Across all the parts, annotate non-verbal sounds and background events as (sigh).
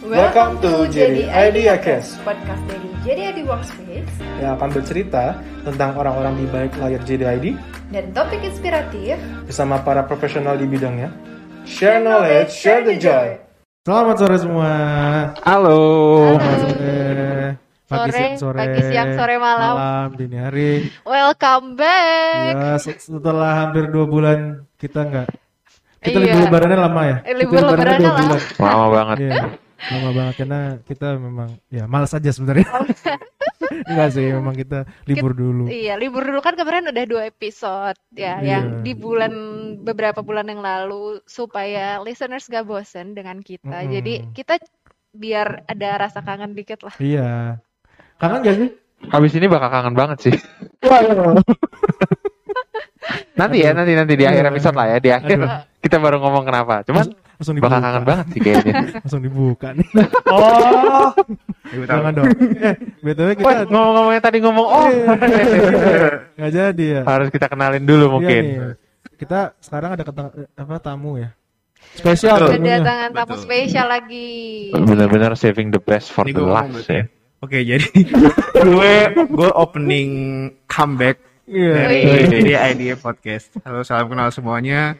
Welcome to Jadi Idea Cast, podcast dari Jadi ID Workspace yang akan bercerita tentang orang-orang di balik layar JDID dan topik inspiratif. bersama para profesional di bidangnya. Share knowledge, share the joy. Selamat sore semua. Halo. Selamat sore. Pagi, Sore, siang, sore, pagi, siang, sore, malam. malam, dini hari. Welcome back. Ya, se- setelah hampir dua bulan kita nggak. Kita Iya. libur lebarannya lama ya. Eh, libur lebarannya lama. Lama banget. Iya, lama banget karena kita memang ya malas aja sebenarnya. (laughs) Enggak sih, memang kita libur dulu. Iya, libur dulu kan kemarin udah dua episode ya, Iya. yang di bulan beberapa bulan yang lalu supaya listeners gak bosen dengan kita. Mm-mm. Jadi kita biar ada rasa kangen dikit lah. Iya. Kangen gak sih? Habis ini bakal kangen banget sih. (laughs) Nanti ya, nanti nanti di akhir Iya. episode lah ya, di akhir Aduh. (laughs) kita baru ngomong kenapa. Cuman Langsung dibuka. bakal kangen banget sih kayaknya. (laughs) Langsung dibuka nih. (laughs) Oh, Jangan dong. Eh, BTW kita Wah, ngomong-ngomong yang tadi ngomong oh nggak jadi ya. harus kita kenalin dulu Iya mungkin. nih. Kita sekarang ada ketang- apa tamu ya. Spesial Betul. Kedatangan tamu Betul. spesial lagi. Bener-bener saving the best for Ini the ngomong last ya. ya. Oke, jadi gue gue opening comeback Iya. dari dari Idea Podcast. Halo, salam kenal semuanya.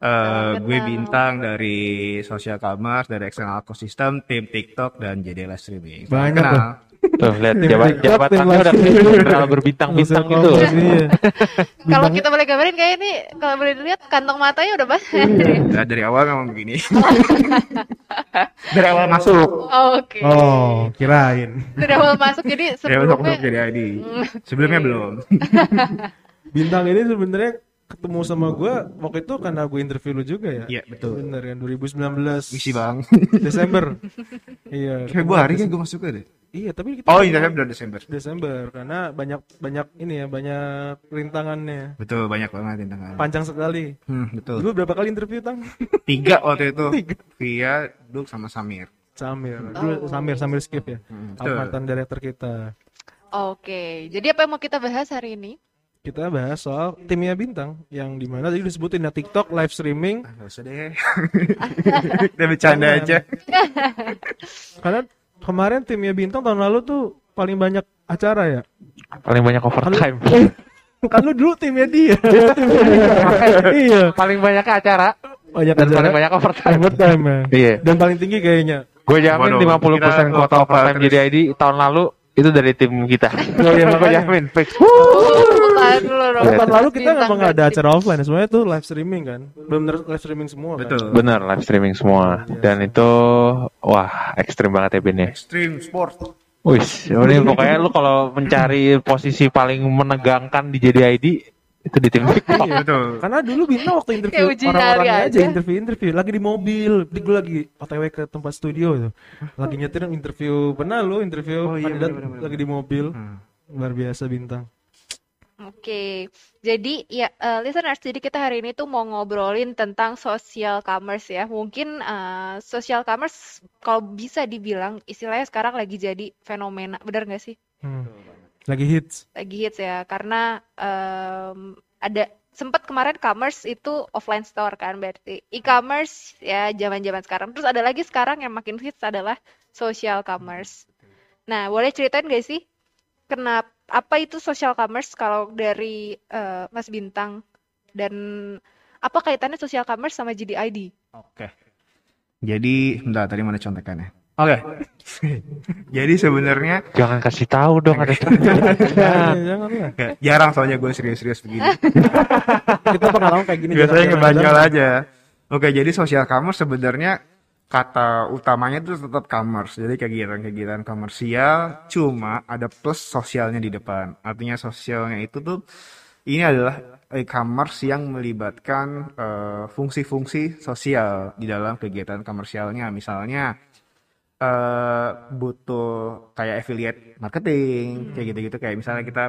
Eh, Salam gue bintang dari Social Commerce, dari External Ecosystem, tim TikTok dan jadi live streaming. Banyak kenal. Tuh, lihat jabat jabatannya udah terlalu berbintang-bintang gitu. iya. (laughs) Kalau kita boleh gambarin kayak ini, kalau boleh dilihat kantong matanya udah banyak. Nah, dari awal memang begini. (laughs) dari awal masuk. Oke. Oh, kirain. Dari awal masuk jadi Dari awal masuk sebelumnya jadi ID. Sebelumnya belum. (laughs) Bintang ini sebenarnya ketemu sama gue waktu itu karena gue interview lu juga ya. Iya, betul. Bener kan 2019 Misi bang. Desember. (laughs) iya. Februari kan gue masuk deh. Iya, tapi kita Oh, ini Desember, Desember. Desember karena banyak banyak ini ya, banyak rintangannya. Betul, banyak banget tantangan. Panjang sekali. Hmm, betul. Dulu berapa kali interview tang? (laughs) Tiga waktu itu. Via Duk sama Samir. Samir. Dulu Samir Samir skip ya. Hmm. Mantan director kita. Oke, jadi apa yang mau kita bahas hari ini? Kita bahas soal timnya bintang yang di mana tadi disebutin ya TikTok live streaming Ah, Gak usah deh. (laughs) Kita bercanda aja. (laughs) karena kemarin timnya bintang tahun lalu tuh paling banyak acara ya. Paling banyak overtime. (laughs) kan lu dulu timnya dia. iya. paling banyak acara Banyak dan acara. paling banyak overtime. overtime ya. Iya. Dan paling tinggi kayaknya. Gue jamin Waduh, 50% kita kuota overtime jadi ID tahun lalu itu dari tim kita. Oh iya Gue jamin fix. Dulu dong. Tahun lalu kita memang nggak ada acara offline, semuanya tuh live streaming kan, benar live streaming semua kan. Betul. Bener live streaming semua dan itu wah ekstrim banget ya Bin ya. Extreme sport. Wih, ini pokoknya lu kalau mencari posisi paling menegangkan di jadi ID itu di tim TikTok. Iya, betul. Karena dulu Bintang waktu interview Kayak uji orang-orang aja aja. interview interview lagi di mobil, di gue lagi OTW ke tempat studio itu, lagi nyetir interview pernah lu interview Oh iya, kandidat bener-bener. lagi di mobil, Hmm. luar biasa Bintang. Oke, jadi ya eh, listeners, jadi kita hari ini tuh mau ngobrolin tentang social commerce ya. Mungkin eh, social commerce kalau bisa dibilang istilahnya sekarang lagi jadi fenomena, benar nggak sih? Hmm. Lagi hits. Lagi hits ya, karena em, ada sempat kemarin commerce itu offline store kan, berarti e-commerce ya zaman-zaman sekarang. Terus ada lagi sekarang yang makin hits adalah social commerce. Nah, boleh ceritain gak sih kenapa apa itu social commerce kalau dari eh, Mas Bintang dan apa kaitannya social commerce sama GDID? Oke. Jadi, bentar tadi mana contekannya? Oke. (laughs) Jadi sebenarnya Jangan kasih tahu dong ada jangan jarang soalnya gue serius-serius begini. (laughs) Kita pengalaman kayak gini. Biasanya ngebanyol aja. Oke, jadi social commerce sebenarnya kata utamanya itu tetap commerce. Jadi kegiatan-kegiatan komersial cuma ada plus sosialnya di depan. Artinya sosialnya itu tuh ini adalah e-commerce yang melibatkan eh, fungsi-fungsi sosial di dalam kegiatan komersialnya. Misalnya eh butuh kayak affiliate marketing kayak gitu-gitu kayak misalnya kita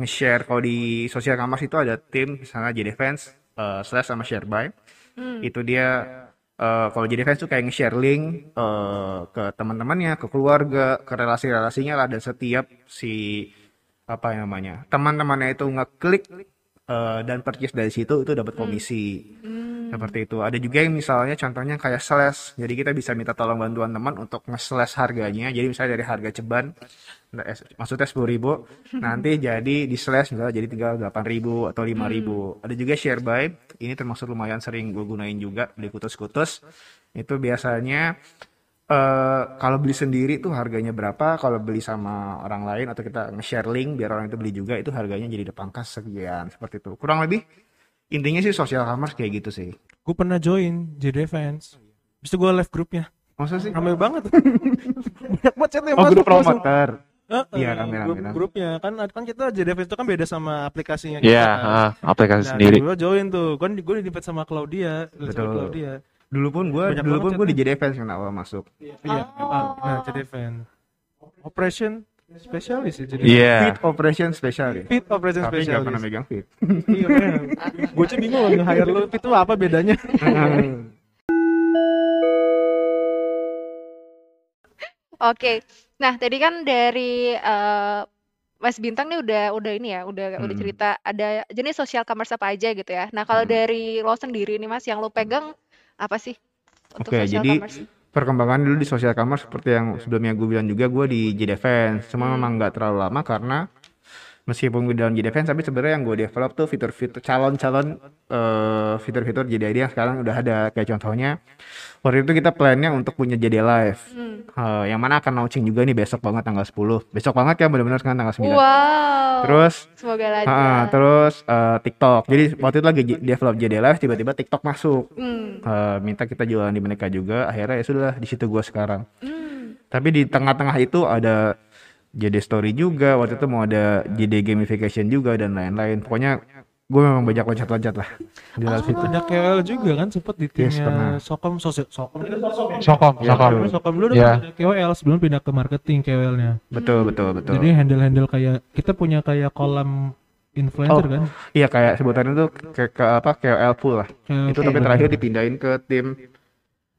nge-share kalau di social commerce itu ada tim misalnya jadi fans eh, slash sama share by itu dia eh, kalau jadi fans tuh kayak nge-share link eh, ke teman-temannya ke keluarga ke relasi-relasinya lah. Dan setiap si apa yang namanya teman-temannya itu ngeklik eh, dan purchase dari situ itu dapat komisi Seperti itu. Ada juga yang misalnya contohnya kayak slash. Jadi kita bisa minta tolong bantuan teman untuk nge-slash harganya. Jadi misalnya dari harga ceban, maksudnya 10.000 ribu, nanti jadi di slash misalnya jadi tinggal 8.000 ribu atau 5.000 ribu. Ada juga share buy. Ini termasuk lumayan sering gue gunain juga di kutus-kutus. Itu biasanya eh kalau beli sendiri tuh harganya berapa, kalau beli sama orang lain atau kita nge-share link biar orang itu beli juga itu harganya jadi depangkas sekian seperti itu. Kurang lebih intinya sih social commerce kayak gitu sih. Gue pernah join JD Fans. Habis itu gue live grupnya. Masa sih? Rame banget. (laughs) Banyak banget chat yang Oh, masuk grup promoter. Iya, rame, rame, grup- rame. grupnya kan kan kita JD Fans itu kan beda sama aplikasinya kita. Iya, kan. aplikasi Nah, sendiri. Gue join tuh. Kan gue di sama Claudia, sama Betul. Claudia. Dulu pun gue, dulu pun gue di Fans yang awal masuk. Iya, memang. Nah, JD Fans. Operation spesialis ya jadi. Iya. Fit Operation Special ya. Fit Operation Tapi nggak pernah Specialist. megang fit. Iya, gue aja bingung loh nge-hire lu itu apa bedanya? (laughs) Oke. Nah, tadi kan dari eh, Mas Bintang nih udah udah ini ya, udah udah Hmm. cerita ada jenis social commerce apa aja gitu ya. Nah, kalau Hmm. dari lo sendiri nih Mas yang lo pegang apa sih untuk Oke, social jadi commerce? Perkembangan dulu di social commerce seperti yang sebelumnya gue bilang juga gue di JD Fans. Cuma memang nggak terlalu lama karena meskipun gue di dalam JD Fans tapi sebenarnya yang gue develop tuh fitur-fitur calon-calon eh, fitur-fitur JD yang sekarang udah ada kayak contohnya waktu itu kita plannya untuk punya JD Live. Hmm. Eh, yang mana akan launching juga nih besok banget tanggal 10. Besok banget ya benar-benar sekarang tanggal 9. Wow. Terus semoga ah, lancar. terus eh, TikTok. Jadi waktu itu lagi develop JD Live tiba-tiba TikTok masuk. Hmm. Eh, minta kita jualan di mereka juga. Akhirnya ya sudah di situ gua sekarang. Hmm. Tapi di tengah-tengah itu ada JD Story juga. Waktu itu mau ada JD Gamification juga dan lain-lain. Pokoknya gue memang banyak loncat-loncat lah di dalam situ. Ada KOL juga kan sempet di Yes, timnya pernah. Sokom Sosial Sokom kan Sokom ya? Sokom, Iya, sokom. Sokom dulu Iya. ada KOL sebelum pindah ke marketing KOL-nya. Betul, betul, betul. Jadi handle-handle kayak kita punya kayak kolam influencer Oh, kan. Iya kayak sebutannya tuh ke, ke apa KOL pool lah. KOL itu tapi terakhir dipindahin ke tim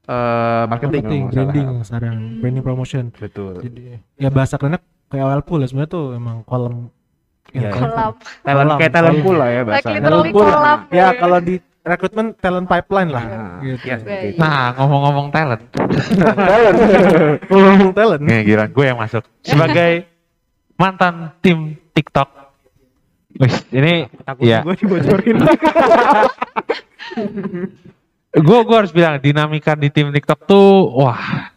eh marketing, salah. branding sekarang, branding promotion. Betul. Jadi ya bahasa kerennya KOL pool ya sebenarnya tuh emang iya. influencer. Kolam. Talent kayak Kolam, talent kolam. pool lah ya Like bahasa. literally pool. kolam. Ya kalau di rekrutmen talent pipeline lah. Nah, Gitu. itu. Nah, ngomong-ngomong talent. (laughs) Ngomong talent. Nih, giliran gue yang masuk. Sebagai mantan tim TikTok. Wih, ini Takut ya. gue dibocorin. (laughs) Gue gue harus bilang dinamika di tim TikTok tuh wah.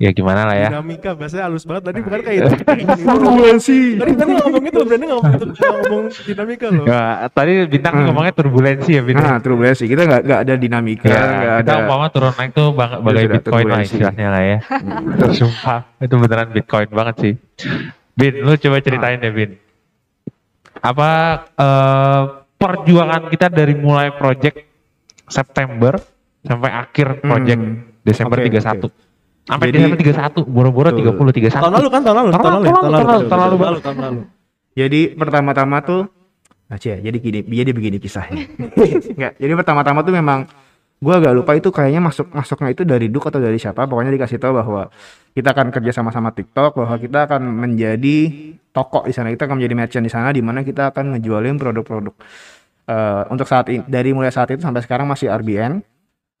Ya gimana lah ya. Dinamika bahasanya halus banget tadi bukan kayak (laughs) itu. Turbulensi. Tadi kan ngomong itu, berani ngomong ngomong dinamika loh. Ya, tadi bintang Hmm. ngomongnya turbulensi ya bintang. Nah, turbulensi. Kita nggak nggak ada dinamika, Ya, nggak kita ada. umpama turun naik tuh bang, bagai sudah Bitcoin lah istilahnya lah ya. Sumpah, itu beneran Bitcoin banget sih. Bin, lu coba ceritain deh Bin. Apa eh, perjuangan kita dari mulai project September sampai akhir project Hmm. Desember Oke, 31. Sampai Jadi- Desember 31, boro-boro Betul. 30 31. Tahun lalu kan, tahun lalu, Tahun tahun lalu, lalu, tahun lalu, tahun lalu tahun. Jadi pertama-tama tuh Nah, Cie, jadi gini, jadi begini kisahnya. Enggak, (laughs) jadi pertama-tama tuh memang gua agak lupa itu kayaknya masuk masuknya itu dari Duk atau dari siapa. Pokoknya dikasih tahu bahwa kita akan kerja sama-sama TikTok, bahwa kita akan menjadi toko di sana, kita akan menjadi merchant di sana, di mana kita akan ngejualin produk-produk. Eh, untuk saat ini, dari mulai saat itu sampai sekarang masih RBN.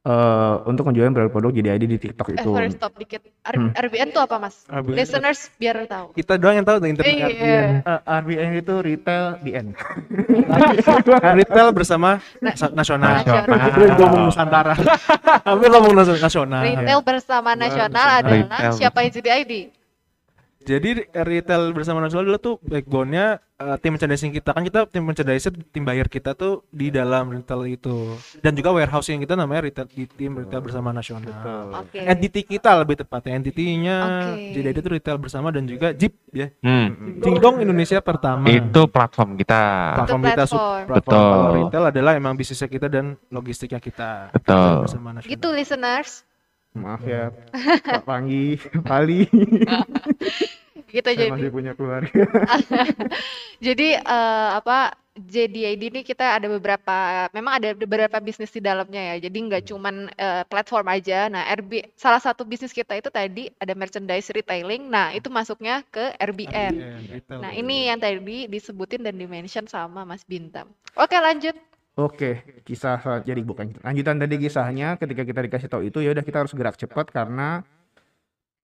Eh, untuk ngejualin produk-produk jadi ID di TikTok Eh, itu. sorry stop dikit. R- Hmm. RBN tuh apa mas? RBN. Listeners biar tahu. Kita doang yang tahu tuh internet Iya. RBN. Eh, RBN itu retail BN. (laughs) Retail bersama sa- nasional. nasional. Ngomong Nusantara. (laughs) Hampir ngomong nas- nasional. Retail bersama nasional adalah siapa yang jadi ID? Jadi retail bersama nasional dulu tuh backbone-nya eh, tim merchandising kita kan kita tim merchandiser tim buyer kita tuh di dalam retail itu dan juga warehousing kita namanya retail di tim retail bersama nasional. Oke. Entity kita lebih tepatnya entitinya Oke. jadi itu retail bersama dan juga Jeep ya. Hmm, Jingdong Indonesia pertama. itu platform kita. platform Itu kita sub- platform. platform. Betul. Kalau retail adalah emang bisnisnya kita dan logistiknya kita. Betul. Bersama nasional. Gitu listeners. Maaf ya, Pak Panggi, (laughs) Pali. (laughs) Gitu Saya jadi. masih punya keluarga. (laughs) Jadi eh, apa JDID ini kita ada beberapa, memang ada beberapa bisnis di dalamnya ya. Jadi nggak cuman eh, platform aja. Nah, RB salah satu bisnis kita itu tadi ada merchandise retailing. Nah, itu masuknya ke RBN. Retail. Nah, ini yang tadi disebutin dan dimention sama Mas Bintang. Oke, lanjut. Oke, kisah jadi bukan lanjutan tadi kisahnya ketika kita dikasih tahu itu ya udah kita harus gerak cepat karena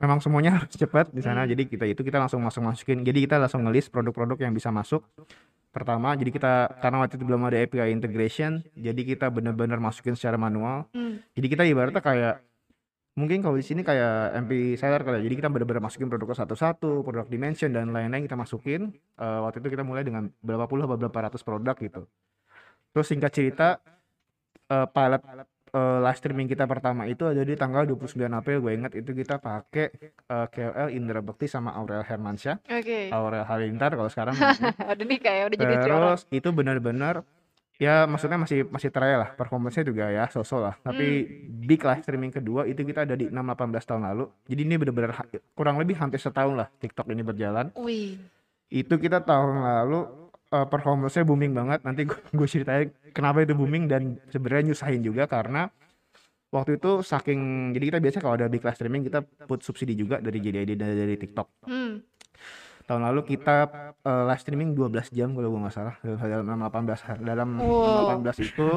memang semuanya (laughs) harus cepat di sana. Hmm. Jadi kita itu kita langsung masuk masukin. Jadi kita langsung ngelis produk-produk yang bisa masuk. Pertama, jadi kita karena waktu itu belum ada API integration, jadi kita benar-benar masukin secara manual. Hmm. Jadi kita ibaratnya kayak mungkin kalau di sini kayak MP seller kali ya. Jadi kita benar-benar masukin produknya satu-satu, produk dimension dan lain-lain kita masukin. Eh, waktu itu kita mulai dengan berapa puluh atau berapa ratus produk gitu. Terus singkat cerita eh, pilot eh, live streaming kita pertama itu ada di tanggal 29 April. Gue ingat itu kita pakai eh, KOL Indra Bekti sama Aurel Hermansyah. Oke. Aurel Halilintar kalau sekarang. (laughs) Udah nih kayak udah jadi terus itu benar-benar ya maksudnya masih masih trial lah performance juga ya sosok lah. Tapi Hmm. big live streaming kedua itu kita ada di 6-18 tahun lalu. Jadi ini benar-benar kurang lebih hampir setahun lah TikTok ini berjalan. Wih. itu kita tahun lalu eh, performance-nya booming banget nanti gue (laughs) ceritain kenapa itu booming dan sebenarnya nyusahin juga karena waktu itu saking jadi kita biasa kalau ada big live streaming kita put subsidi juga dari JDID dan dari TikTok Hmm. tahun lalu kita eh, live streaming 12 jam kalau gue nggak salah dalam 18 hari dalam Wow. 18 itu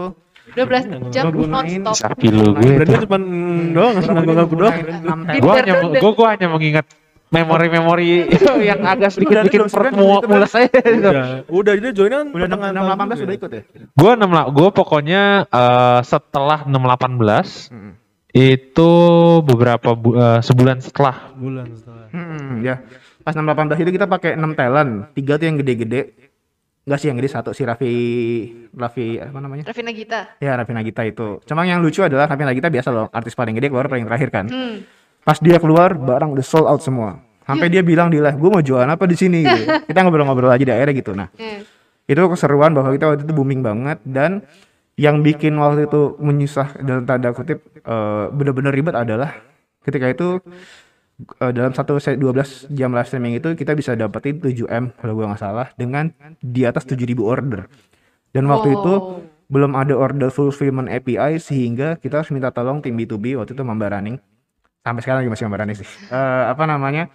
12 jam Ngegunain non-stop. Sapi lu gue Berarti cuma doang nggak doang. Gua hanya gua, gua hanya mengingat memori-memori (laughs) yang agak sedikit Udah, bikin lu perut belum mu- itu kan? mules saya. Udah, udah jadi joinnya kan udah pertengahan 6 tahun 18 juga udah ya? ikut ya Gua 6 la- gua pokoknya eh, setelah 618 Mm-mm. itu beberapa bu- eh, sebulan setelah bulan setelah. Hmm, ya pas 6 18 itu kita pakai 6 talent tiga tuh yang gede-gede Enggak sih yang gede satu si Raffi Raffi apa namanya Raffi Nagita. ya Raffi Nagita itu cuma yang lucu adalah Raffi Nagita biasa loh artis paling gede keluar paling terakhir kan Hmm. Pas dia keluar barang udah sold out semua sampai dia bilang di live gue mau jualan apa di sini gitu. (laughs) kita ngobrol-ngobrol aja di akhirnya gitu nah Hmm. itu keseruan bahwa kita waktu itu booming banget dan yang bikin waktu itu menyusah dalam tanda kutip eh, bener-bener ribet adalah ketika itu eh, dalam satu set 12 jam live streaming itu kita bisa dapetin 7M kalau gua nggak salah dengan di atas 7000 order dan waktu itu Wow. belum ada order fulfillment API sehingga kita harus minta tolong tim B2B waktu itu Mamba Running sampai sekarang lagi masih Mamba Running sih. Eh, apa namanya?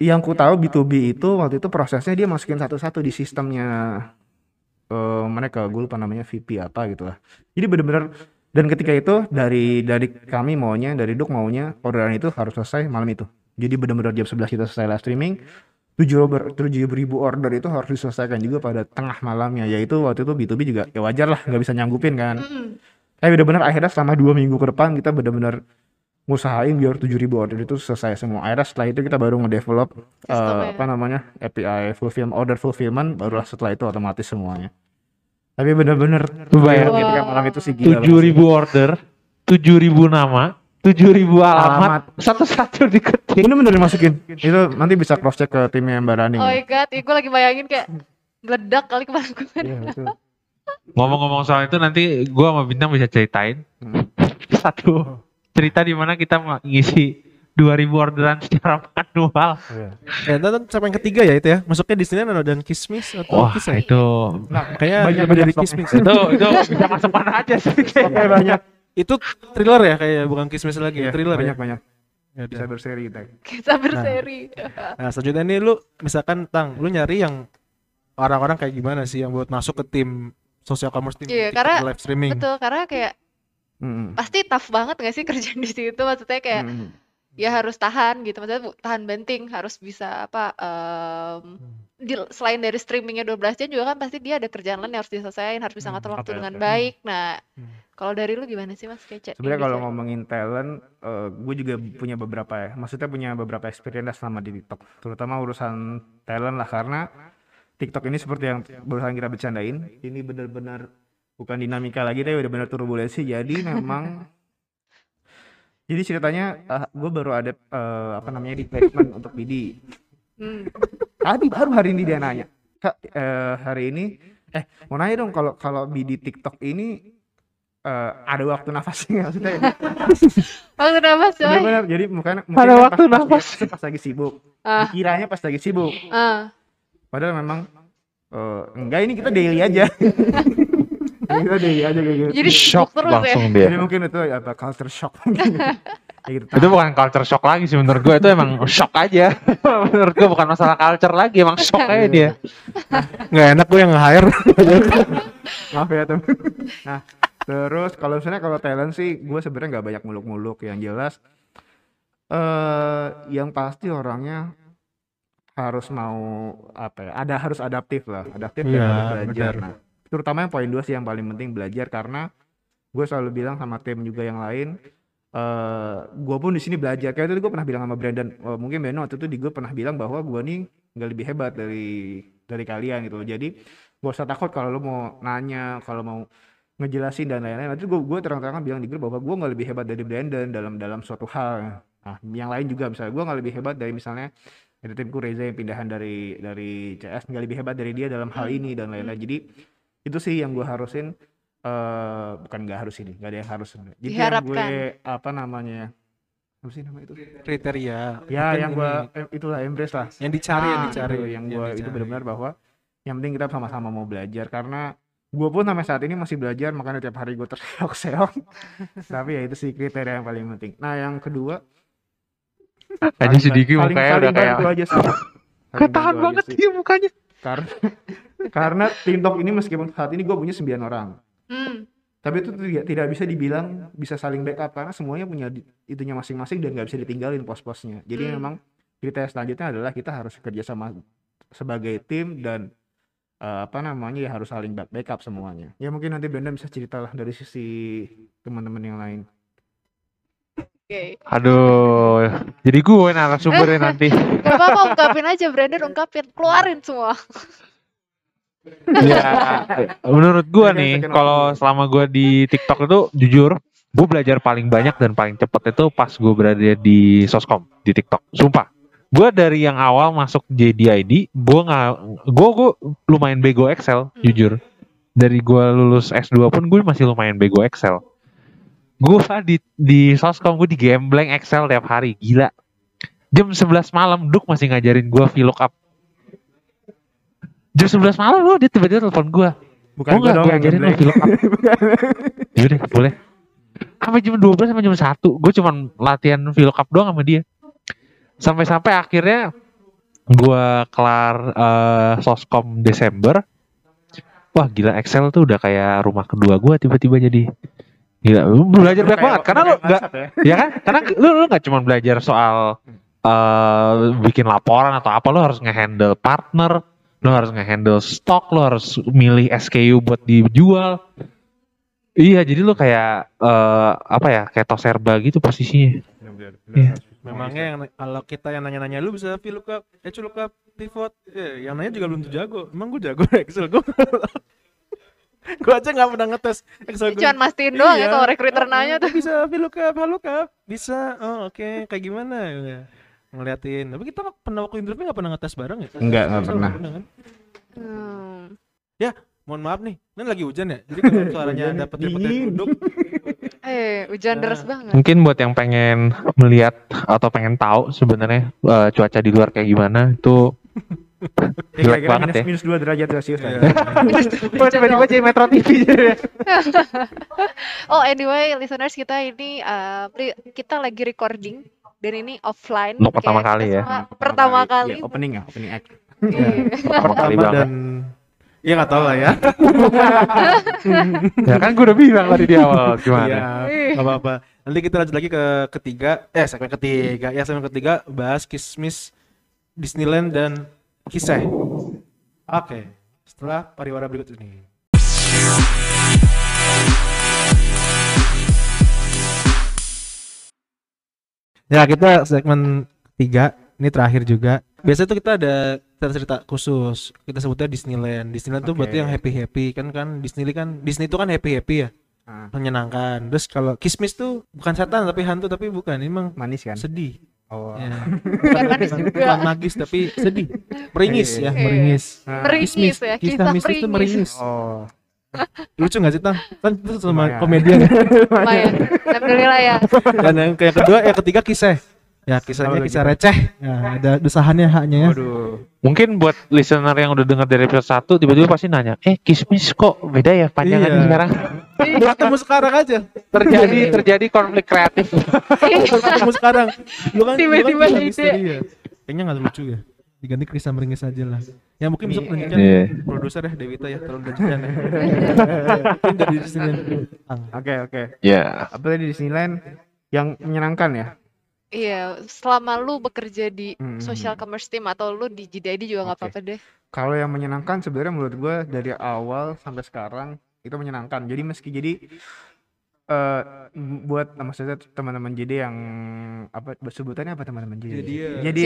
Yang ku tahu B2B itu waktu itu prosesnya dia masukin satu-satu di sistemnya eh, mereka. Gue lupa namanya VP apa gitu lah. Jadi bener-bener dan ketika itu dari dari kami maunya dari Duk maunya orderan itu harus selesai malam itu. Jadi bener-bener jam 11 kita selesai live streaming tujuh tujuh ribu order itu harus diselesaikan juga pada tengah malamnya. Yaitu waktu itu B2B juga ya wajar lah nggak bisa nyanggupin kan. Hmm. tapi bener-bener akhirnya selama dua minggu ke depan kita bener-bener ngusahain biar 7000 order itu selesai semua. Akhirnya setelah itu kita baru ngedevelop Sistemnya. apa namanya API fulfillment order fulfillment barulah setelah itu otomatis semuanya. Tapi bener-bener Lu bayangin. ketika malam itu sih gila. tujuh ribu order, tujuh ribu nama, tujuh ribu alamat, satu-satu diketik. Bener-bener dimasukin. Itu nanti bisa cross check ke timnya Mbak Rani. Oh my god, gue lagi bayangin kayak meledak kali kemarin gue. Iya, betul. Ngomong-ngomong soal itu nanti gua sama Bintang bisa ceritain Hmm. satu cerita di mana kita ma- ngisi 2000 orderan secara manual. Iya. Ya, ntar sampai yang ketiga ya itu ya. Masuknya di sini ada dan kismis atau Wah, kisah. itu Nah, Kayaknya banyak lebih dari kismis. itu itu bisa masuk mana aja sih. Oke banyak. Itu thriller ya kayak bukan kismis lagi, Iya, thriller banyak ya. banyak. Ya, Bisa berseri kita. Kita berseri. Nah, selanjutnya nih lu misalkan tang, lu nyari yang orang-orang kayak gimana sih yang buat masuk ke tim social commerce tim Iya, TikTok karena- live streaming. Betul, karena kayak Mm-mm. pasti tough banget gak sih (laughs) kerjaan di situ? Maksudnya kayak Mm-mm. ya harus tahan gitu. Maksudnya bu- tahan banting harus bisa apa em, di- selain dari streamingnya 12 jam juga kan pasti dia ada kerjaan lain yang harus diselesaikan harus bisa Hmm, ngatur waktu dengan baik. Nah Hmm. kalau dari lu gimana sih mas? Kece Sebenarnya kalau ngomongin talent, gue juga punya beberapa ya. Maksudnya punya beberapa experience selama di TikTok, terutama urusan talent lah. Karena TikTok ini seperti yang barusan kita bercandain, ini benar-benar bukan dinamika lagi, tapi benar-benar turbulensi. Jadi memang, (laughs) jadi ceritanya gue baru ada eh, apa namanya replacement untuk BD. Hmm. Tadi baru hari ini dia nanya, kak eh, hari ini, eh mau nanya dong kalau kalau BD TikTok ini eh, ada waktu nafasnya nggak? maksudnya? Oh kenapa sih? Bener-bener, jadi bukan mungkin Ada kan waktu pas, nafas. Pas, pas lagi sibuk. Ah. Dikiranya pas lagi sibuk. Ah. Padahal memang eh, enggak ini kita daily aja. (laughs) Kita daily aja kayak gitu. Jadi Shock sibuk terus ya. langsung Jadi dia. mungkin itu apa culture shock. (laughs) Kayak gitu. Itu bukan culture shock lagi sih menurut gue itu emang shock aja. (laughs) menurut gue bukan masalah culture lagi emang shock aja dia. Nggak enak gue yang nge-hire. (laughs) maaf ya temen nah terus kalau misalnya kalau talent sih gue sebenarnya nggak banyak muluk-muluk yang jelas eh yang pasti orangnya harus mau apa ya ada harus adaptif lah adaptif dan Iya, harus belajar benar. nah terutama yang poin dua sih yang paling penting belajar karena gue selalu bilang sama tim juga yang lain eh gue pun di sini belajar. Kayak itu gue pernah bilang sama Brandon eh, mungkin Beno waktu itu di gue pernah bilang bahwa gue nih nggak lebih hebat dari dari kalian gitu loh. Jadi gak usah takut kalau lo mau nanya kalau mau ngejelasin dan lain-lain. Nanti gue gue terang-terangan bilang di grup bahwa gue nggak lebih hebat dari Brandon dalam dalam suatu hal. Nah yang lain juga misalnya gue nggak lebih hebat dari misalnya ada timku Reza yang pindahan dari dari CS nggak lebih hebat dari dia dalam hal ini dan lain-lain. Jadi itu sih yang gue harusin eh bukan nggak harus ini nggak ada yang harus. Jadi yang gue apa namanya apa sih nama itu? Kriteria. Ya Mungkin yang gue eh, itulah embrace lah. Yang dicari yang Ah, dicari. Itu yang gue itu benar-benar bahwa yang penting kita sama-sama mau belajar. Karena gue pun sampai saat ini masih belajar makanya tiap hari gue terseok-seok. (laughs) Tapi ya itu sih kriteria yang paling penting. Nah yang kedua Aja saling- sedikit mukanya udah kayak (laughs) ketahan banget sih. mukanya. Karena (laughs) karena TikTok ini meskipun saat ini gue punya 9 orang Hmm. tapi itu tidak tidak bisa dibilang bisa saling backup karena semuanya punya itunya masing-masing dan nggak bisa ditinggalin pos-posnya jadi Hmm. memang kriteria selanjutnya adalah kita harus kerja sama sebagai tim dan eh, apa namanya ya harus saling back- backup semuanya ya mungkin nanti Brenda bisa cerita lah dari sisi teman-teman yang lain Oke. Aduh, jadi gue narasumbernya (laughs) nanti. Gak apa-apa ungkapin aja Brandon ungkapin keluarin semua. ya, menurut gue nih, kalau selama gue di TikTok itu jujur, gue belajar paling banyak dan paling cepet itu pas gue berada di soskom di TikTok. Sumpah, gue dari yang awal masuk JDID, gue nggak, gue gue lumayan bego Excel, Hmm. jujur. Dari gue lulus S2 pun gue masih lumayan bego Excel. Gue di di soskom gue di gambling Excel tiap hari, gila. Jam 11 malam, Duk masih ngajarin gue VLOOKUP. Jam 11 malam loh, dia tiba-tiba telepon gue. bukan gue gue yang ajarin lo. VLOOKUP. Yaudah, boleh. Sampai jam 12 sampai jam 1, gue cuman latihan VLOOKUP doang sama dia. Sampai-sampai akhirnya gue kelar eh, soskom Desember. Wah gila Excel tuh udah kayak rumah kedua gue tiba-tiba jadi. Gila, lu belajar banyak banget karena lu kayak nggak WhatsApp ya. ya kan karena (laughs) lu lu nggak cuma belajar soal eh bikin laporan atau apa lu harus ngehandle partner lu harus ngehandle stok lu harus milih SKU buat dijual iya jadi lu kayak eh apa ya kayak toserba gitu posisinya bener. Iya. memangnya yang kalau kita yang nanya-nanya lu bisa VLOOKUP eh VLOOKUP pivot eh, yang nanya juga belum tentu jago emang gue jago (laughs) Excel gue gue aja nggak pernah ngetes Excel gue Cuman mastiin doang ya Iya. kalau recruiter Oh, nanya tuh. bisa VLOOKUP VLOOKUP bisa oh oke kayak gimana ya. ngeliatin tapi kita nggak pernah waktu interview nggak pernah ngetes bareng ya Enggak, nggak Excel pernah. kan? Hmm. mohon maaf nih ini lagi hujan ya jadi kalau suaranya dapat dingin. duduk Eh, hujan Nah. deras banget. mungkin buat yang pengen melihat atau pengen tahu sebenarnya eh, cuaca di luar kayak gimana itu Ya, (laughs) Jelek banget minus, ya. minus 2 derajat Celcius lah. Oh, tiba-tiba jadi Metro TV (laughs) Oh, anyway, listeners kita ini uh, kita lagi recording dan ini offline. Untuk pertama kali ya. Pertama kali. Iya, opening ya, opening act. Iya. (laughs) pertama kali banget dan ya nggak tahu lah ya ya kan gue udah bilang tadi di awal gimana Iya, nggak apa-apa. Nanti kita lanjut lagi ke ketiga, eh segmen ketiga, ya segmen ketiga bahas kismis Disneyland dan kisah. Oke, setelah pariwara berikut ini. Ya kita segmen ketiga, ini terakhir juga. Biasanya tuh kita ada cerita khusus, kita sebutnya Disneyland. Disneyland tuh berarti yang happy happy kan kan Disney kan Disney itu kan happy happy ya Ah, menyenangkan. Terus kalau kismis tuh bukan setan tapi hantu tapi bukan, ini emang manis kan? sedih. Oh. Ya. (laughs) Bukan manis juga. Bukan magis tapi sedih. Meringis ya, Iya. meringis. Ah, Meringis ya, kisah mistis itu meringis. Oh. Lucu gak sih, Tang? Kan itu sama komedian ya. (laughs) Lumayan. Alhamdulillah ya. Dan yang, yang kedua, yang ketiga kisah. Ya, kisahnya Oh, kisah gitu. receh. Ya, ada desahannya haknya ya. Waduh. mungkin buat listener yang udah dengar dari episode 1 tiba-tiba pasti nanya eh kismis kok beda ya panjangannya Iya. sekarang Buat ketemu sekarang aja. terjadi terjadi konflik kreatif Buat ketemu sekarang. Lu kan, kan Tiba-tiba punya ide. ya. Kayaknya gak lucu ya. diganti Krisa Meringis aja lah ya mungkin besok Iya. lanjutkan Iya. produser ya Dewita ya tolong lanjutkan ya mungkin dari Disneyland Oke oke. Ya. Apa tadi Disneyland yang menyenangkan ya? Iya, selama lu bekerja di Hmm. social commerce team atau lu di JDID juga nggak Oke. apa-apa deh. Kalau yang menyenangkan sebenarnya menurut gue dari awal sampai sekarang itu menyenangkan. Jadi meski jadi eh m- buat maksudnya teman-teman jadi yang apa sebutannya apa teman-teman jadi? Jadi. Jadi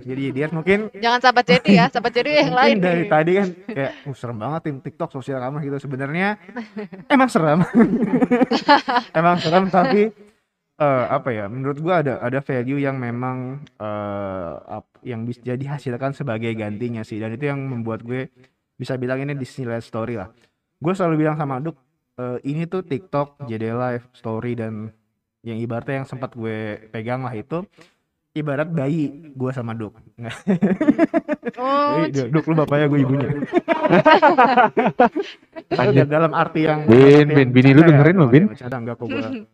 jadiers mungkin Jangan sahabat jadi ya, sahabat jadi yang lain. mungkin dari nih. tadi kan kayak uh, serem banget tim TikTok sosial kamu gitu sebenarnya emang serem emang serem tapi eh, apa ya menurut gua ada ada value yang memang eh, ap- yang bisa jadi hasilkan sebagai gantinya sih. Dan itu yang membuat gue bisa bilang ini Disneyland story lah. Gue selalu bilang sama Duk eh, ini tuh TikTok JD Live story dan yang ibaratnya yang sempat gue pegang lah itu ibarat bayi gue sama Duk. Oh, (laughs) Duk, Duk, lu bapaknya gue ibunya. (laughs) Dalam arti yang Bin, Bin, yang bini lu ya, dengerin lu, oh, Bin. bercanda enggak kok gua. (laughs)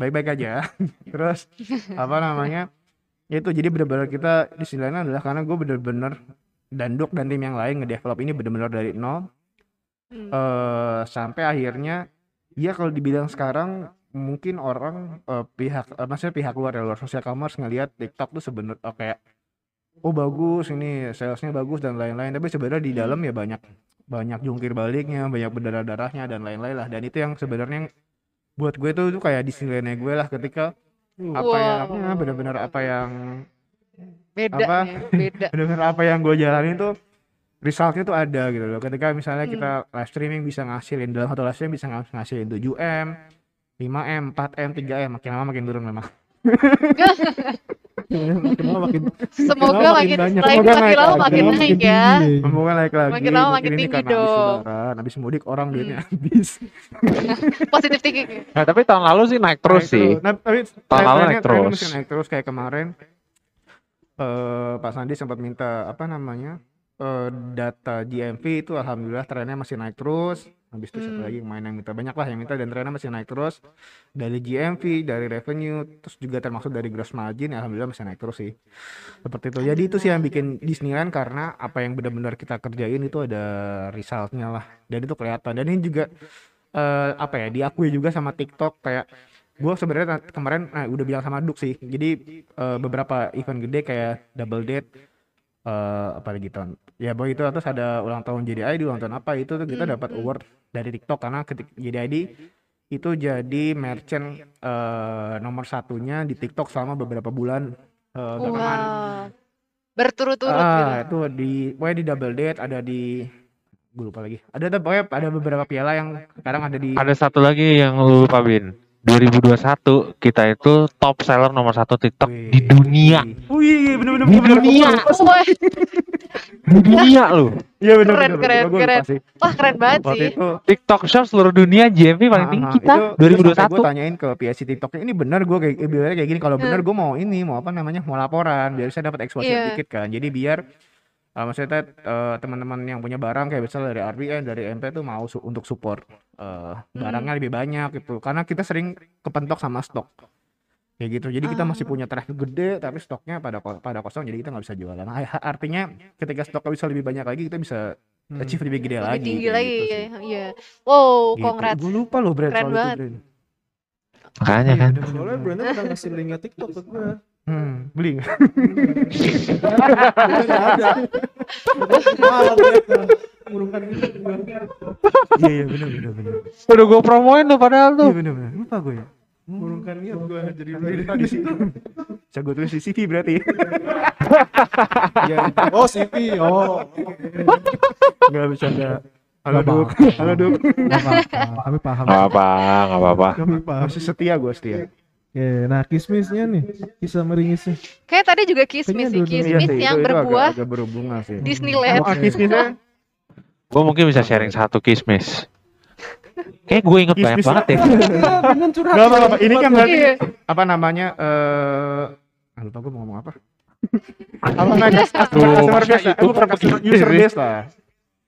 Baik-baik aja. (laughs) Terus apa namanya? Ya itu jadi benar-benar kita di sini adalah karena gue bener-bener dan Duk dan tim yang lain ngedevelop ini bener-bener dari nol Hmm. eh sampai akhirnya ya kalau dibilang sekarang mungkin orang eh, pihak eh, maksudnya pihak luar ya luar sosial commerce ngelihat TikTok tuh sebenarnya oh, kayak oh bagus ini salesnya bagus dan lain-lain tapi sebenarnya di dalam ya banyak banyak jungkir baliknya banyak berdarah darahnya dan lain-lain lah dan itu yang sebenarnya buat gue tuh tuh kayak Disneylandnya gue lah ketika apa yang Wow. ya, benar-benar apa yang beda apa? nih, beda. (laughs) benar-benar apa yang gue jalanin tuh resultnya tuh ada gitu loh ketika misalnya Hmm. kita live streaming bisa ngasilin dalam satu live streaming bisa ngas- ngasilin 7M 5M 4M 3M makin lama makin turun memang (laughs) makin lama makin Semoga makin makin banyak. lagi Semoga makin naik lama lagi. makin Makin naik ya. tinggi. semoga naik lagi Makin lama makin tinggi habis dong. lebaran habis mudik orang Hmm. duitnya habis (laughs) Positif thinking. Nah, tapi tahun lalu sih naik terus Naik sih. nah, tapi Tahun lalu naik terus. naik terus kayak kemarin eh Pak Sandi sempat minta apa namanya eh, data GMV itu alhamdulillah trennya masih naik terus. Habis itu siapa Hmm. lagi yang main yang minta? Banyak lah yang minta dan trennya masih naik terus. Dari GMV dari revenue terus juga termasuk dari gross margin ya alhamdulillah masih naik terus sih. Seperti itu. Jadi itu sih yang bikin Disneyland karena apa yang benar-benar kita kerjain itu ada resultnya lah. Dan itu kelihatan. Dan ini juga eh, apa ya diakui juga sama TikTok. Kayak gue sebenarnya na- kemarin nah, udah bilang sama Duk sih. Jadi eh, beberapa event gede kayak double date eh apa lagi tahun ya boy itu terus ada ulang tahun JDID ulang tahun apa itu tuh kita Hmm, dapat hmm. award dari TikTok karena ketik JDID itu jadi merchant eh, nomor satunya di TikTok selama beberapa bulan eh, belakangan. Wow. Berturut-turut ah gitu. itu di pokoknya di double date ada di gue lupa lagi ada ada pokoknya ada beberapa piala yang sekarang ada di Ada satu lagi yang lu lupa Bin. 2021 kita itu top seller nomor satu TikTok di Wih. dunia. Wih, bener-bener Di dunia. Wah, Di dunia lu. Iya bener Keren, bener, keren, lupa keren. sih. wah keren banget Waktu sih. itu TikTok Shop seluruh dunia GMV paling tinggi Ah, kita itu, itu sampai gue 2021. tanyain ke PSC TikToknya ini benar gue kayak biasanya kayak gini kalau benar gue mau ini mau apa namanya mau laporan biar saya dapat exposure Iya. dikit kan jadi biar uh, maksudnya eh, teman-teman yang punya barang kayak misalnya dari RBN dari MP tuh mau su- untuk support eh, barangnya lebih banyak gitu karena kita sering kepentok sama stok kayak gitu jadi kita masih Ah. punya traffic gede tapi stoknya pada ko- pada kosong jadi kita nggak bisa jualan Nah, (laughs) artinya ketika stoknya bisa lebih banyak lagi kita bisa Hmm. achieve lebih gede Lebih lagi tinggi kayak lagi gitu ya. Iya. Wow, Gitu. congrats. Gue lupa loh Brand Keren soal itu banget. Brand. Makanya kan. soalnya brandnya pernah ngasih linknya TikTok ke gue Hmm, beli nggak? Ada malah murungkan. Iya iya benar benar benar. Udah gue promoin tuh padahal Iya tuh. benar benar. Lupa gue ya. murungkan niat gue jadi Beli tadi sih. Bisa gue tulis di CV berarti. Iya. oh CV oh Enggak bisa enggak. Halo Nggak Duk. apa-apa. Halo apa-apa kami paham Gak apa, gak apa-apa. kami paham Masih setia gue setia. Oke, nah kismisnya nih kisah meringisnya Kayak tadi juga kismis sih, kismis Iya sih, yang itu- itu agak- berbuah agak berhubungan sih. Disneyland. Oh, kismisnya Gue mungkin bisa sharing satu kismis. Kayak gue inget banyak Kismis. banget ya. (laughs) Gak apa-apa. Ini kan berarti Iya. apa namanya? Eh, ah, lupa gue mau ngomong apa. apa namanya? Customer base lah. YouTuber Bukan customer- user base lah.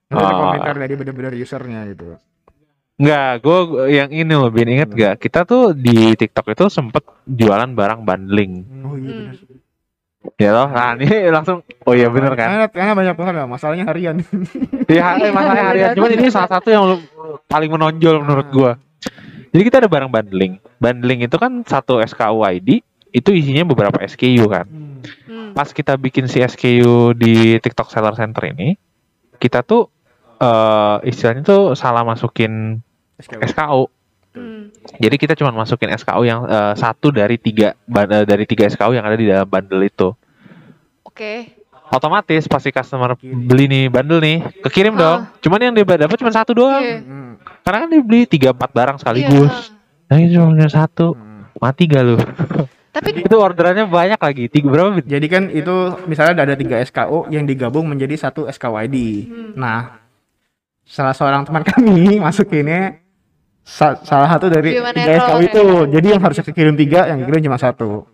Ada Oh. komentar dari bener-bener usernya gitu. Enggak, gue yang ini loh Bin, inget gak? Kita tuh di TikTok itu sempet jualan barang bundling. Oh iya Hmm. benar. Ya loh, nah ini langsung, oh iya bener kan? Karena, karena banyak banget lah, masalahnya harian. (laughs) Iya, eh, masalahnya harian. Cuman ini salah satu yang paling menonjol menurut gua. Jadi kita ada barang bundling. Bundling itu kan satu SKU ID, itu isinya beberapa SKU kan. Hmm. Pas kita bikin si SKU di TikTok Seller Center ini, kita tuh eh istilahnya tuh salah masukin SKU. Hmm. Jadi kita cuma masukin SKU yang eh, satu dari tiga eh, dari tiga SKU yang ada di dalam bundle itu. Oke. Otomatis pasti customer beli nih bundle nih, kekirim Ah. dong. Cuman yang dia dapat cuma satu doang. Iya. Hmm. Karena kan dia beli tiga empat barang sekaligus. Iya. Nah ini cuma punya satu. Hmm. Mati gak lu? Tapi (laughs) itu orderannya banyak lagi. Tiga berapa? Bit? Jadi kan itu misalnya ada tiga SKU yang digabung menjadi satu SKU ID. Hmm. Nah, salah seorang teman kami (laughs) masukinnya sa- salah satu dari Gimana tiga SKU itu. ya? Jadi yang harusnya kekirim tiga, yang kirim cuma satu.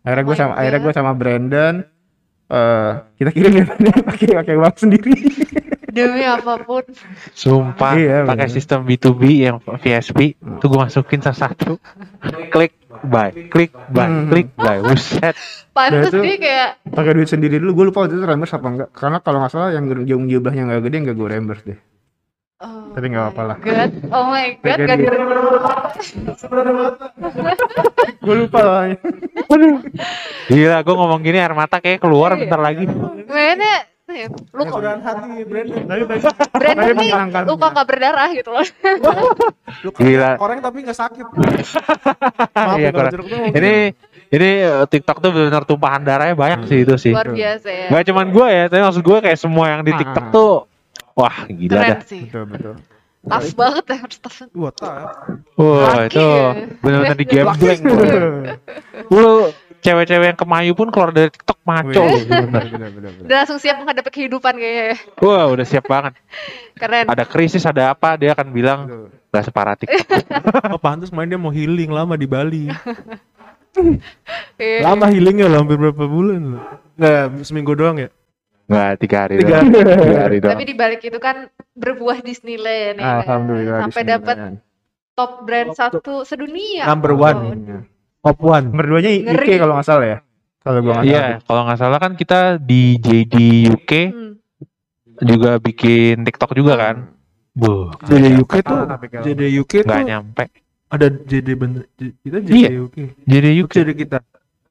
Akhirnya gue Oh sama akhirnya God. gue sama Brandon eh kita kirim ya (laughs) pakai pakai uang sendiri. (laughs) demi apa pun. Sumpah, Iya, pakai bener. sistem B2B yang VSP, tuh gue masukin satu-satu. klik buy, klik buy, Hmm. klik buy. Buset. Pantes itu- dia kayak pakai duit sendiri dulu. Gue lupa waktu itu reimburse apa enggak. Karena kalau nggak salah yang yang jumlahnya nggak gede nggak gue reimburse deh. Oh Tapi nggak apa-apa lah. my God. Oh my god, gak (laughs) duit. gue lupa lah. Gila, gue ngomong gini air mata kayak keluar bentar lagi. Mainnya lu kok Kesudahan hati Brandon. Tapi Brandon Tapi nih luka gak berdarah gitu loh. (laughs) Lu Gila. Koreng tapi nggak sakit. (laughs) Maaf Iya, ya kalau koreng. Ini ini eh, TikTok tuh benar tumpahan darahnya banyak sih itu sih. Luar biasa ya. Gak cuman gue ya, tapi maksud gue kayak semua yang di Ah, TikTok tuh wah gila Keren dah. sih. betul betul. Tough banget ya harus tough. Wah. Wah, Laki itu benar-benar di gambling. Lu cewek-cewek yang kemayu pun keluar dari TikTok maco Wih, lu bener. bener, bener, bener. Udah langsung siap menghadapi kehidupan kayaknya ya. Wah, udah siap banget. Keren. Ada krisis, ada apa, dia akan bilang gak separah TikTok. (laughs) Oh, pantas main dia mau healing lama di Bali. (laughs) Iya. Lama healingnya loh, hampir berapa bulan loh. Nggak, seminggu doang ya? Nggak, tiga hari Tiga doang. Tiga hari doang. Tapi di balik itu kan berbuah Disneyland ya. kan? Alhamdulillah. Sampai dapat top brand satu sedunia. Number one. Iya. Top one. Nomor duanya. IK kalau nggak salah ya. Kalau gua nggak Iya, salah. kalau nggak salah kan kita di JD UK Hmm. juga bikin TikTok juga kan. Bu, JD UK tuh, JD UK nggak tuh nyampe. ada JD bener. J- Kita JD Iya. UK. JD UK. JD kita.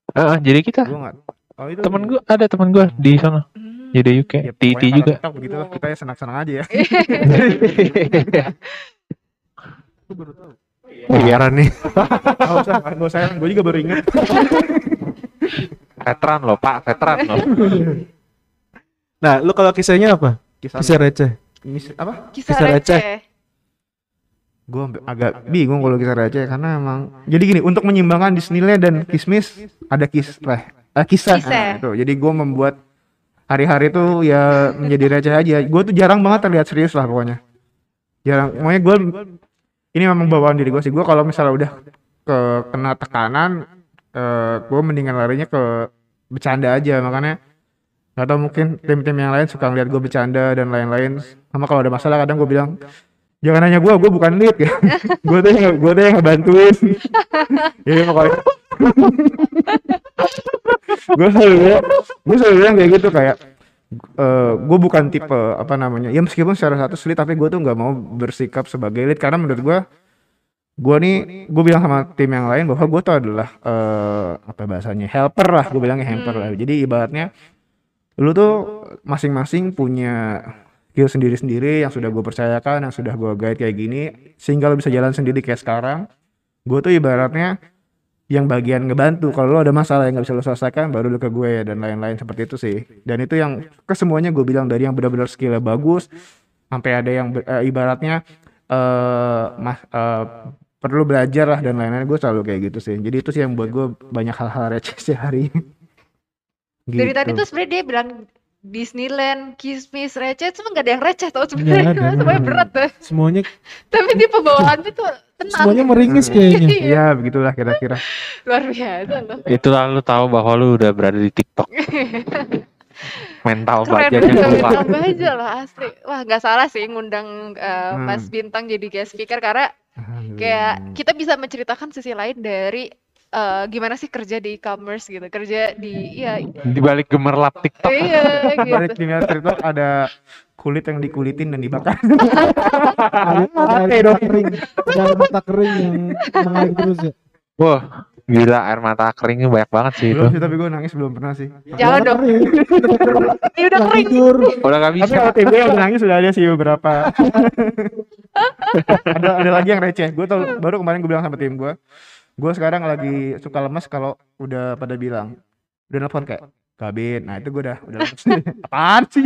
Heeh, jadi kita Gua nggak. Oh itu. temen gue ada temen gue di sana Hmm. JD UK, Ya, TT pokoknya juga. TikTok begitulah kita ya senang-senang aja ya. (laughs) Aku baru tahu. Biaran nih. Nggak usah, nggak usah. Gue juga baru ingat. Veteran loh, Pak, veteran loh. Nah, lu kalau kisahnya apa? Kisah, Kisah receh. mis- apa? Kisah, Kisah receh. receh. Gue agak bingung kalau kisah receh karena emang. Jadi gini, untuk menyimbangkan Disneyland dan Kismis ada kis, eh, eh, kisah. Kisah. Nah, itu. Jadi gue membuat hari-hari itu ya menjadi receh aja. Gue tuh jarang banget terlihat serius lah pokoknya. Jarang. Pokoknya gue ini memang bawaan diri gue sih. Gue kalau misalnya udah ke kena tekanan, eh, gue mendingan larinya ke bercanda aja. Makanya nggak tahu mungkin tim-tim yang lain suka ngeliat gue bercanda dan lain-lain. Sama kalau ada masalah kadang gue bilang jangan nanya gue, gue bukan lead (laughs) ya. gue tuh yang gue tuh yang ngebantuin. (laughs) Jadi pokoknya gue selalu bilang, gue selalu bilang kayak gitu kayak eh gue bukan tipe apa namanya ya meskipun secara satu lead tapi gue tuh nggak mau bersikap sebagai lead karena menurut gue gue nih gue bilang sama tim yang lain bahwa gue tuh adalah eh apa bahasanya helper lah gue bilangnya helper lah. Jadi ibaratnya lu tuh masing-masing punya skill sendiri-sendiri yang sudah gue percayakan yang sudah gue guide kayak gini sehingga lu bisa jalan sendiri kayak sekarang. Gue tuh ibaratnya yang bagian ngebantu. Kalau lu ada masalah yang nggak bisa lu selesaikan baru lu ke gue dan lain-lain seperti itu sih. Dan itu yang ke semuanya gue bilang dari yang benar-benar skillnya bagus sampai ada yang eh, ibaratnya eh mas eh, perlu belajar lah dan lain-lain gue selalu kayak gitu sih. Jadi itu sih yang buat gue banyak hal-hal receh sehari (laughs) Dari tadi Gitu. tuh sebenarnya dia bilang Disneyland, Kismis, receh, cuma nggak ada yang receh tau sebenarnya. (laughs) Semuanya berat deh. Semuanya (laughs) Tapi dia pembawaannya tuh tenang. semuanya meringis kayaknya. (laughs) Iya, ya begitulah kira-kira luar biasa loh. Itulah lu tahu bahwa lu udah berada di TikTok. (laughs) Mental banget keluar. tambah aja lah asli. Wah nggak salah sih ngundang uh, Mas Hmm. Bintang jadi guest speaker karena kayak kita bisa menceritakan sisi lain dari eh, gimana sih kerja di e-commerce gitu, kerja di ya Di balik gemerlap TikTok. iya (laughs) Balik gitu. dunia TikTok ada kulit yang dikulitin dan dibakar. (laughs) ada ada air mata kering ada air mata kering yang mengalir terus ya Wah, gila air mata keringnya banyak banget sih itu. belum sih tapi gue nangis belum pernah sih. Jangan dong, ini udah kering. tidur Udah gak Tapi bisa. kalau tim gue yang nangis sudah ada sih beberapa. (laughs) ada ada lagi yang receh. Gue tau baru kemarin gue bilang sama tim gue. Gue sekarang lagi suka lemes kalau udah pada bilang udah nelfon kayak kabin. Nah itu gue udah udah lemes. (laughs) Apaan sih?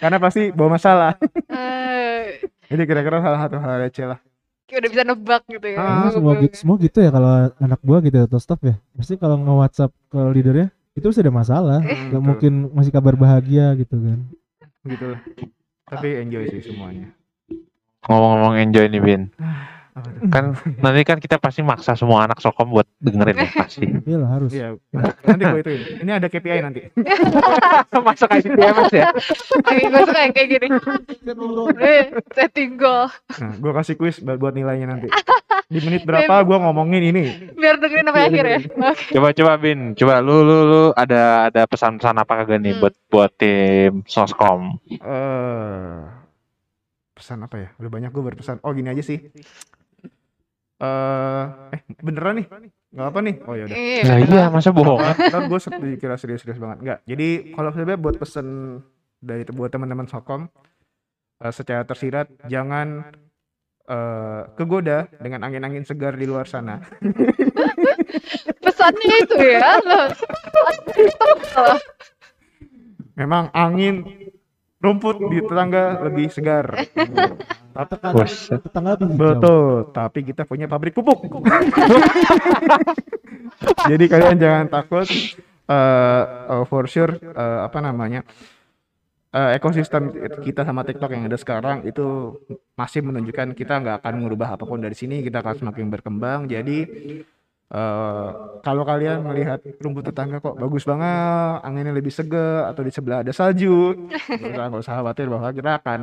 Karena pasti bawa masalah. Eh, Jadi kira-kira salah satu hal receh lah. kayak udah bisa nebak gitu ya. Ah, Emang semua gitu, semua gitu ya kalau anak gua gitu atau staff ya pasti kalau nge WhatsApp ke leadernya itu pasti ada masalah Hmm, nggak betul. mungkin masih kabar bahagia gitu kan Gitu lah. Tapi enjoy sih semuanya. Ngomong-ngomong enjoy nih Bin. Kan (laughs) nanti kan kita pasti maksa semua anak Sokom buat dengerin ya pasti. iyalah harus Iya. Nanti gue ituin. Ini ada KPI nanti. (laughs) Masuk ICTMS ya. Kayak gue suka yang kayak gini. (laughs) Eh, setting goal. Nah, gue kasih kuis buat buat nilainya nanti. Di menit berapa gue ngomongin ini. Biar dengerin sampai akhir ya. Coba coba Bin, coba lu lu lu ada ada pesan-pesan apa kagak nih Hmm. buat buat tim Soskom? eh pesan apa ya? Udah banyak gue berpesan. Oh gini aja sih. Eh, eh beneran nih? Nggak apa nih? Oh ya udah. Iya. Nah iya masa bohong? Ntar gue dikira serius-serius banget. Enggak. Jadi kalau sebenarnya buat pesen dari buat teman-teman Sokom eh, secara tersirat jangan eh kegoda dengan angin-angin segar di luar sana. (laughs) Pesannya itu ya. Memang angin rumput di tetangga lebih segar. (laughs) tetangga Buset. tetangga lebih hijau. Betul, tapi kita punya pabrik pupuk. (laughs) Jadi kalian jangan takut. eh eh, for sure, eh, apa namanya? eh, ekosistem kita sama TikTok yang ada sekarang itu masih menunjukkan kita nggak akan merubah apa pun dari sini. Kita akan semakin berkembang. Jadi eh, kalau kalian melihat rumput tetangga kok bagus banget, anginnya lebih segar atau di sebelah ada salju, (laughs) nggak usah khawatir bahwa kita akan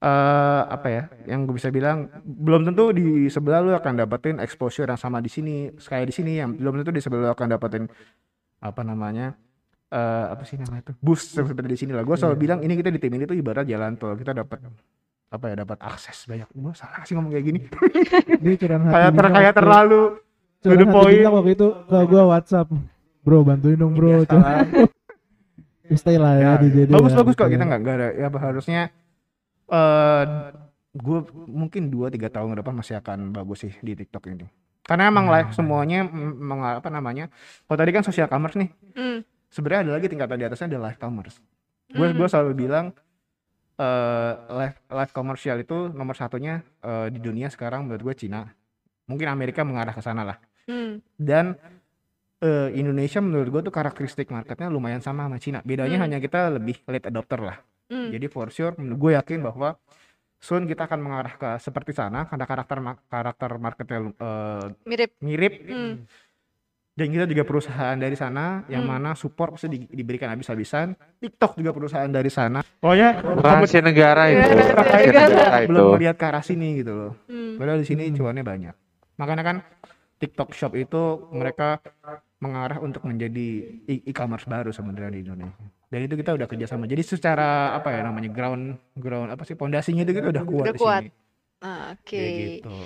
eh apa ya yang gue bisa bilang belum tentu di sebelah lu akan dapetin exposure yang sama di sini kayak di sini yang belum tentu di sebelah lu akan dapetin apa namanya eh apa sih namanya itu boost seperti di sini lah gue selalu bilang ini kita di tim ini tuh ibarat jalan tol kita dapat apa ya dapat akses banyak gue salah sih ngomong kayak gini (laughs) kayak ter kayak terlalu to the point. Bintang waktu itu ke gua WhatsApp bro bantuin dong bro Iya, Cuma- (laughs) salah. Ya, ya, Ya, bagus ya, bagus gitu kok kita ya. nggak ada ya harusnya eh gue mungkin 2 3 tahun ke depan masih akan bagus sih di TikTok ini. Karena emang Hmm. live semuanya meng, apa namanya? Kalau tadi kan social commerce nih. Hmm. Sebenarnya ada lagi tingkatan di atasnya ada live commerce. Gue gue Hmm. selalu bilang eh live live komersial itu nomor satunya eh, di dunia sekarang menurut gue Cina. Mungkin Amerika mengarah ke sana lah. Hmm. Dan eh, Indonesia menurut gue tuh karakteristik marketnya lumayan sama sama Cina. Bedanya Hmm. hanya kita lebih late adopter lah. Hmm. Jadi for sure gue yakin bahwa soon kita akan mengarah ke seperti sana karena karakter karakter marketnya eh, Mirip. mirip. Hmm. Dan kita juga perusahaan dari sana yang Hmm. mana support pasti di- diberikan habis-habisan. TikTok juga perusahaan dari sana. Pokoknya kamu Rahasia negara itu. Rahasia negara. itu. belum melihat ke arah sini gitu loh. Hmm. Padahal di sini cuannya banyak. Makanya kan TikTok Shop itu mereka mengarah untuk menjadi e-commerce baru sebenarnya di Indonesia. Dan itu kita udah kerjasama. Jadi secara apa ya namanya ground ground apa sih pondasinya itu kita udah kuat Udah di kuat. sini. Ah, Oke. Kayak gitu.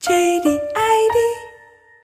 JDID